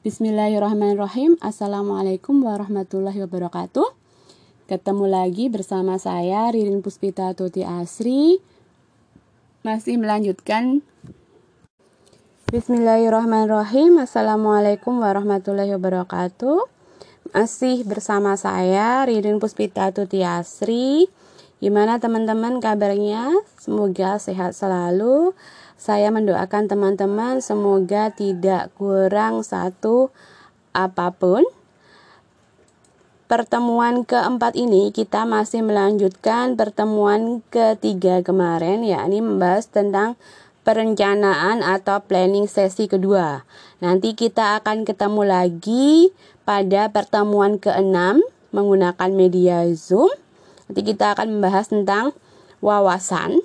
Bismillahirrahmanirrahim. Assalamualaikum warahmatullahi wabarakatuh. Ketemu lagi bersama saya Ririn Puspita Tuti Asri. Masih melanjutkan Bismillahirrahmanirrahim. Assalamualaikum warahmatullahi wabarakatuh. Masih bersama saya Ririn Puspita Tuti Asri. Gimana teman-teman kabarnya? Semoga sehat selalu. Saya mendoakan teman-teman semoga tidak kurang satu apa pun. Pertemuan keempat ini kita masih melanjutkan pertemuan ketiga kemarin yakni membahas tentang perencanaan atau planning sesi kedua. Nanti kita akan ketemu lagi pada pertemuan keenam menggunakan media Zoom. Nanti kita akan membahas tentang wawasan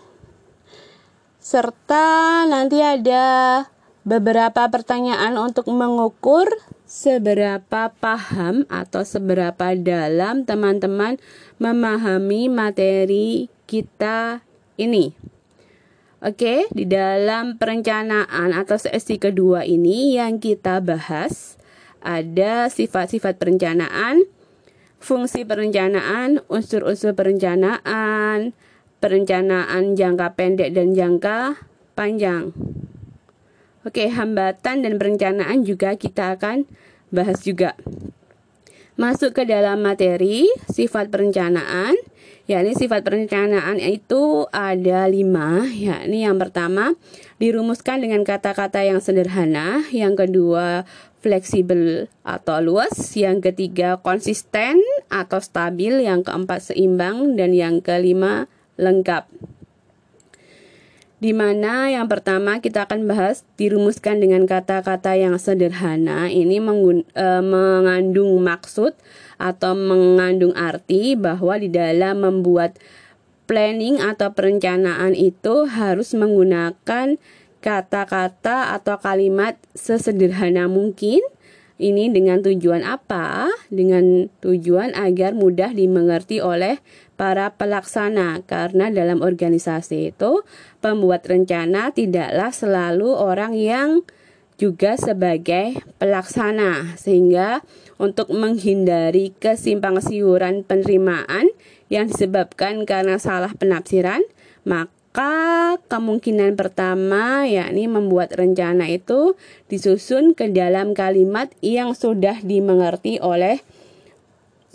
serta nanti ada beberapa pertanyaan untuk mengukur seberapa paham atau seberapa dalam teman-teman memahami materi kita ini. Oke, di dalam perencanaan atau sesi kedua ini yang kita bahas ada sifat-sifat perencanaan, fungsi perencanaan, unsur-unsur perencanaan, perencanaan jangka pendek dan jangka panjang. Oke, hambatan dan perencanaan juga kita akan bahas juga. Masuk ke dalam materi sifat perencanaan, yakni sifat perencanaan itu ada lima, yakni yang pertama dirumuskan dengan kata-kata yang sederhana, yang kedua fleksibel atau luas, yang ketiga konsisten atau stabil, yang keempat seimbang, dan yang kelima lengkap. Di mana yang pertama kita akan bahas dirumuskan dengan kata-kata yang sederhana. Ini e, mengandung maksud atau mengandung arti bahwa di dalam membuat planning atau perencanaan itu harus menggunakan kata-kata atau kalimat sesederhana mungkin. Ini dengan tujuan apa? Dengan tujuan agar mudah dimengerti oleh para pelaksana karena dalam organisasi itu pembuat rencana tidaklah selalu orang yang juga sebagai pelaksana sehingga untuk menghindari kesimpang siuran penerimaan yang disebabkan karena salah penafsiran maka kemungkinan pertama yakni membuat rencana itu disusun ke dalam kalimat yang sudah dimengerti oleh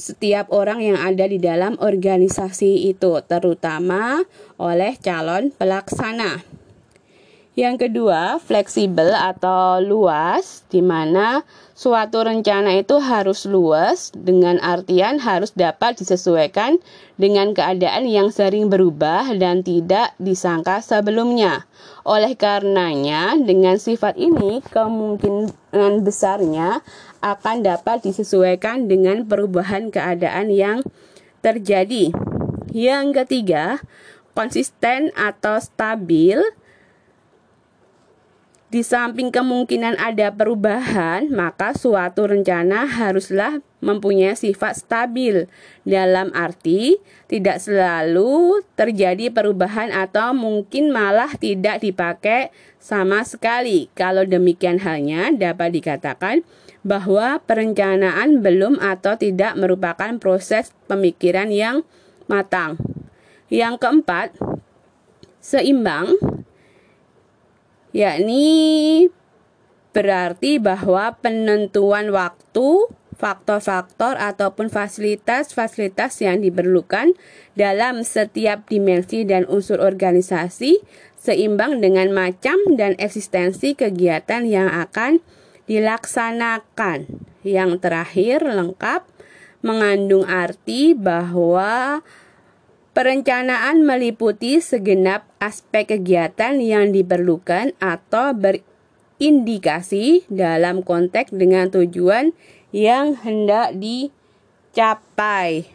setiap orang yang ada di dalam organisasi itu, terutama oleh calon pelaksana. Yang kedua, fleksibel atau luas, di mana suatu rencana itu harus luas dengan artian harus dapat disesuaikan dengan keadaan yang sering berubah dan tidak disangka sebelumnya. Oleh karenanya, dengan sifat ini kemungkinan besarnya akan dapat disesuaikan dengan perubahan keadaan yang terjadi. Yang ketiga, konsisten atau stabil di samping kemungkinan ada perubahan, maka suatu rencana haruslah mempunyai sifat stabil. Dalam arti, tidak selalu terjadi perubahan atau mungkin malah tidak dipakai sama sekali. Kalau demikian halnya, dapat dikatakan bahwa perencanaan belum atau tidak merupakan proses pemikiran yang matang. Yang keempat, seimbang yakni berarti bahwa penentuan waktu, faktor-faktor ataupun fasilitas-fasilitas yang diperlukan dalam setiap dimensi dan unsur organisasi seimbang dengan macam dan eksistensi kegiatan yang akan dilaksanakan. Yang terakhir lengkap mengandung arti bahwa Perencanaan meliputi segenap aspek kegiatan yang diperlukan atau berindikasi dalam konteks dengan tujuan yang hendak dicapai.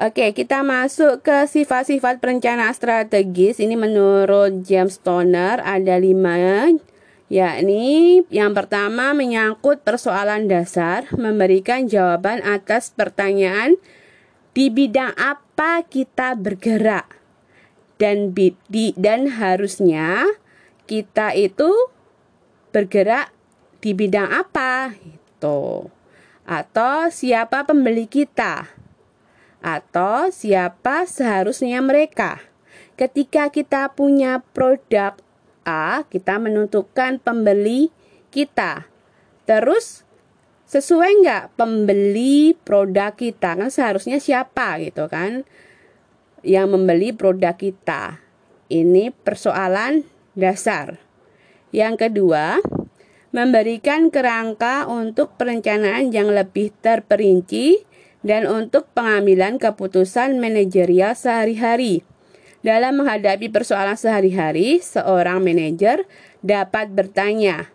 Oke, kita masuk ke sifat-sifat perencanaan strategis. Ini menurut James Toner ada lima, yakni yang pertama menyangkut persoalan dasar, memberikan jawaban atas pertanyaan di bidang apa kita bergerak dan di, dan harusnya kita itu bergerak di bidang apa? Itu. Atau siapa pembeli kita? Atau siapa seharusnya mereka? Ketika kita punya produk A, kita menentukan pembeli kita. Terus sesuai nggak pembeli produk kita kan seharusnya siapa gitu kan yang membeli produk kita. Ini persoalan dasar. Yang kedua, memberikan kerangka untuk perencanaan yang lebih terperinci dan untuk pengambilan keputusan manajerial sehari-hari. Dalam menghadapi persoalan sehari-hari, seorang manajer dapat bertanya,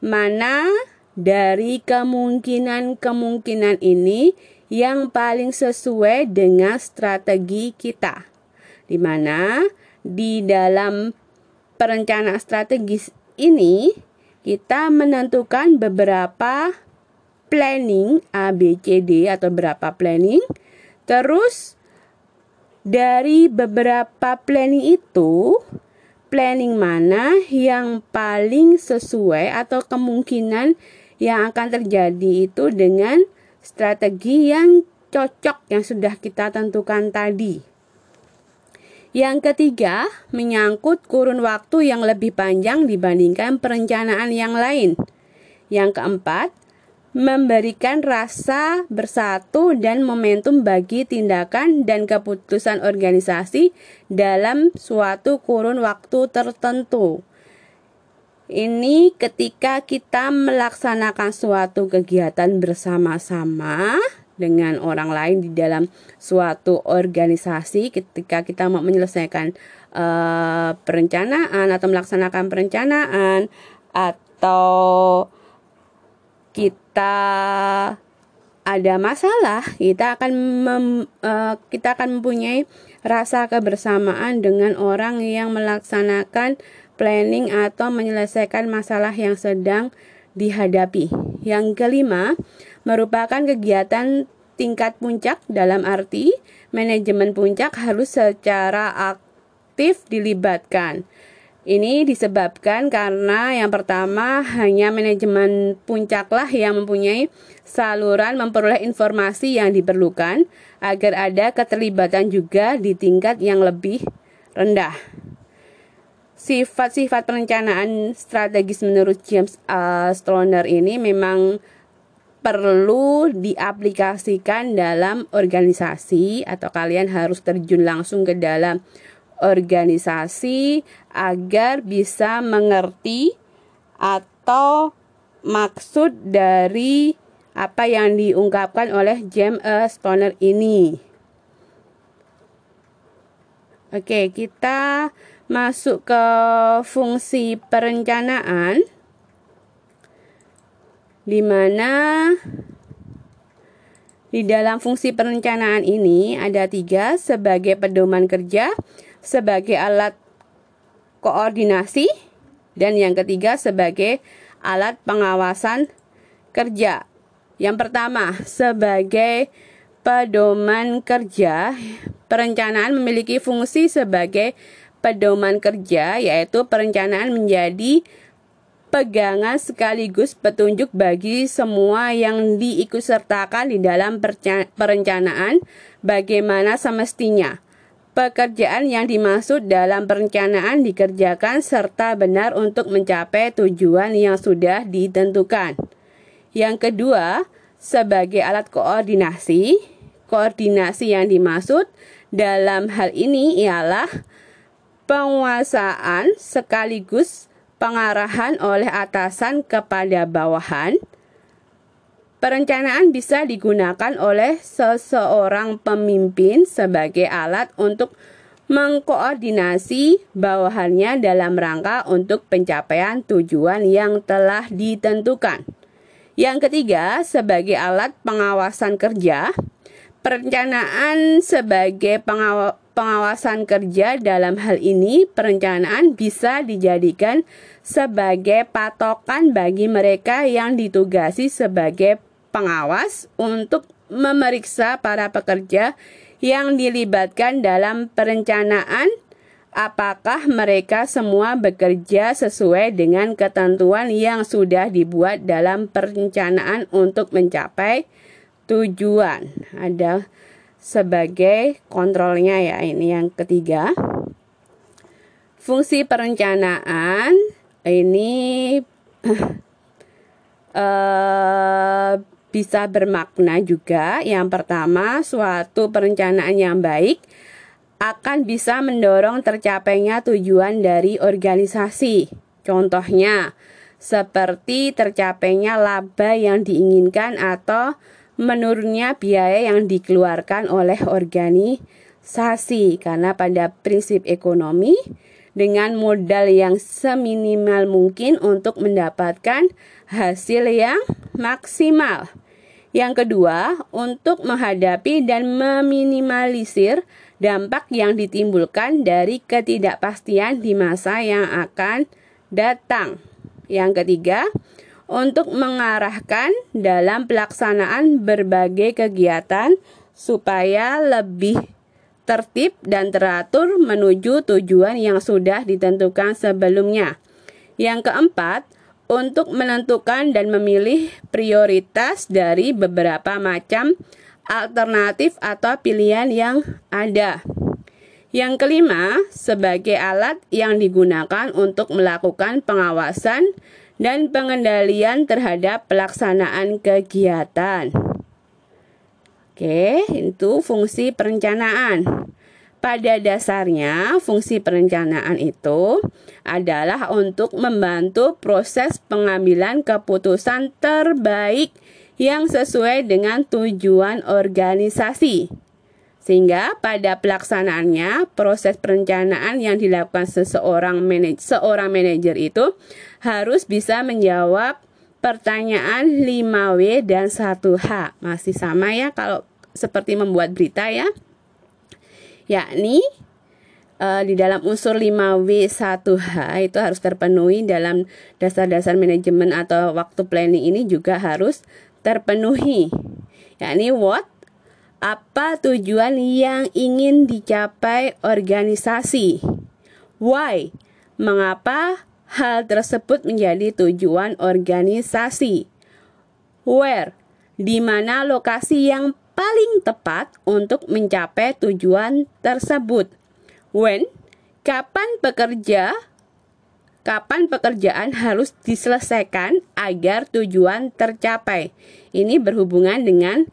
mana dari kemungkinan-kemungkinan ini yang paling sesuai dengan strategi kita. Di mana di dalam perencanaan strategis ini kita menentukan beberapa planning A, B, C, D atau berapa planning. Terus dari beberapa planning itu, planning mana yang paling sesuai atau kemungkinan yang akan terjadi itu dengan strategi yang cocok yang sudah kita tentukan tadi. Yang ketiga, menyangkut kurun waktu yang lebih panjang dibandingkan perencanaan yang lain. Yang keempat, memberikan rasa bersatu dan momentum bagi tindakan dan keputusan organisasi dalam suatu kurun waktu tertentu. Ini ketika kita melaksanakan suatu kegiatan bersama-sama dengan orang lain di dalam suatu organisasi ketika kita mau menyelesaikan uh, perencanaan atau melaksanakan perencanaan atau kita ada masalah kita akan mem, uh, kita akan mempunyai rasa kebersamaan dengan orang yang melaksanakan planning atau menyelesaikan masalah yang sedang dihadapi. Yang kelima, merupakan kegiatan tingkat puncak dalam arti manajemen puncak harus secara aktif dilibatkan. Ini disebabkan karena yang pertama hanya manajemen puncaklah yang mempunyai saluran memperoleh informasi yang diperlukan agar ada keterlibatan juga di tingkat yang lebih rendah. Sifat-sifat perencanaan strategis menurut James uh, Stoner ini memang perlu diaplikasikan dalam organisasi atau kalian harus terjun langsung ke dalam organisasi agar bisa mengerti atau maksud dari apa yang diungkapkan oleh James uh, Stoner ini. Oke, kita masuk ke fungsi perencanaan di mana di dalam fungsi perencanaan ini ada tiga sebagai pedoman kerja, sebagai alat koordinasi, dan yang ketiga sebagai alat pengawasan kerja. Yang pertama, sebagai pedoman kerja, perencanaan memiliki fungsi sebagai pedoman kerja yaitu perencanaan menjadi pegangan sekaligus petunjuk bagi semua yang diikutsertakan di dalam perencanaan bagaimana semestinya. Pekerjaan yang dimaksud dalam perencanaan dikerjakan serta benar untuk mencapai tujuan yang sudah ditentukan. Yang kedua, sebagai alat koordinasi, koordinasi yang dimaksud dalam hal ini ialah penguasaan sekaligus pengarahan oleh atasan kepada bawahan. Perencanaan bisa digunakan oleh seseorang pemimpin sebagai alat untuk mengkoordinasi bawahannya dalam rangka untuk pencapaian tujuan yang telah ditentukan. Yang ketiga, sebagai alat pengawasan kerja, perencanaan sebagai pengawa pengawasan kerja dalam hal ini perencanaan bisa dijadikan sebagai patokan bagi mereka yang ditugasi sebagai pengawas untuk memeriksa para pekerja yang dilibatkan dalam perencanaan apakah mereka semua bekerja sesuai dengan ketentuan yang sudah dibuat dalam perencanaan untuk mencapai tujuan. Ada sebagai kontrolnya ya, ini yang ketiga. Fungsi perencanaan ini uh, bisa bermakna juga. Yang pertama, suatu perencanaan yang baik akan bisa mendorong tercapainya tujuan dari organisasi. Contohnya, seperti tercapainya laba yang diinginkan atau menurunnya biaya yang dikeluarkan oleh organisasi. Karena pada prinsip ekonomi, dengan modal yang seminimal mungkin untuk mendapatkan hasil yang maksimal. Yang kedua, untuk menghadapi dan meminimalisir dampak yang ditimbulkan dari ketidakpastian di masa yang akan datang. Yang ketiga, untuk mengarahkan dalam pelaksanaan berbagai kegiatan supaya lebih tertib dan teratur menuju tujuan yang sudah ditentukan sebelumnya. Yang keempat, untuk menentukan dan memilih prioritas dari beberapa macam alternatif atau pilihan yang ada. Yang kelima, sebagai alat yang digunakan untuk melakukan pengawasan dan pengendalian terhadap pelaksanaan kegiatan. Oke, itu fungsi perencanaan. Pada dasarnya, fungsi perencanaan itu adalah untuk membantu proses pengambilan keputusan terbaik yang sesuai dengan tujuan organisasi. Sehingga pada pelaksanaannya proses perencanaan yang dilakukan seseorang manaj seorang manajer itu harus bisa menjawab pertanyaan 5W dan 1H. Masih sama ya kalau seperti membuat berita ya. Yakni uh, di dalam unsur 5W1H itu harus terpenuhi dalam dasar-dasar manajemen atau waktu planning ini juga harus terpenuhi. Yakni what? Apa tujuan yang ingin dicapai organisasi? Why? Mengapa hal tersebut menjadi tujuan organisasi? Where? Di mana lokasi yang paling tepat untuk mencapai tujuan tersebut? When? Kapan pekerja kapan pekerjaan harus diselesaikan agar tujuan tercapai. Ini berhubungan dengan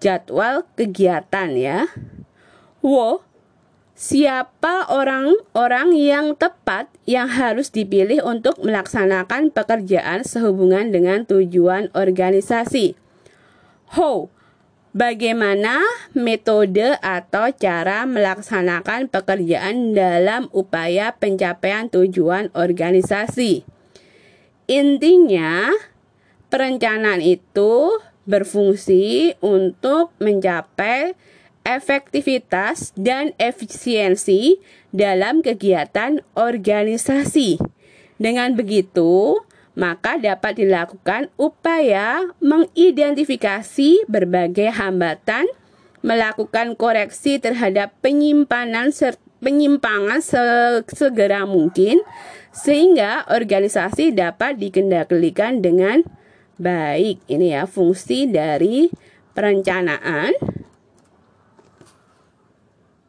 jadwal kegiatan ya. Wo, siapa orang-orang yang tepat yang harus dipilih untuk melaksanakan pekerjaan sehubungan dengan tujuan organisasi? Ho, Bagaimana metode atau cara melaksanakan pekerjaan dalam upaya pencapaian tujuan organisasi? Intinya, perencanaan itu berfungsi untuk mencapai efektivitas dan efisiensi dalam kegiatan organisasi. Dengan begitu, maka dapat dilakukan upaya mengidentifikasi berbagai hambatan, melakukan koreksi terhadap penyimpanan penyimpangan segera mungkin sehingga organisasi dapat dikendalikan dengan baik. Ini ya fungsi dari perencanaan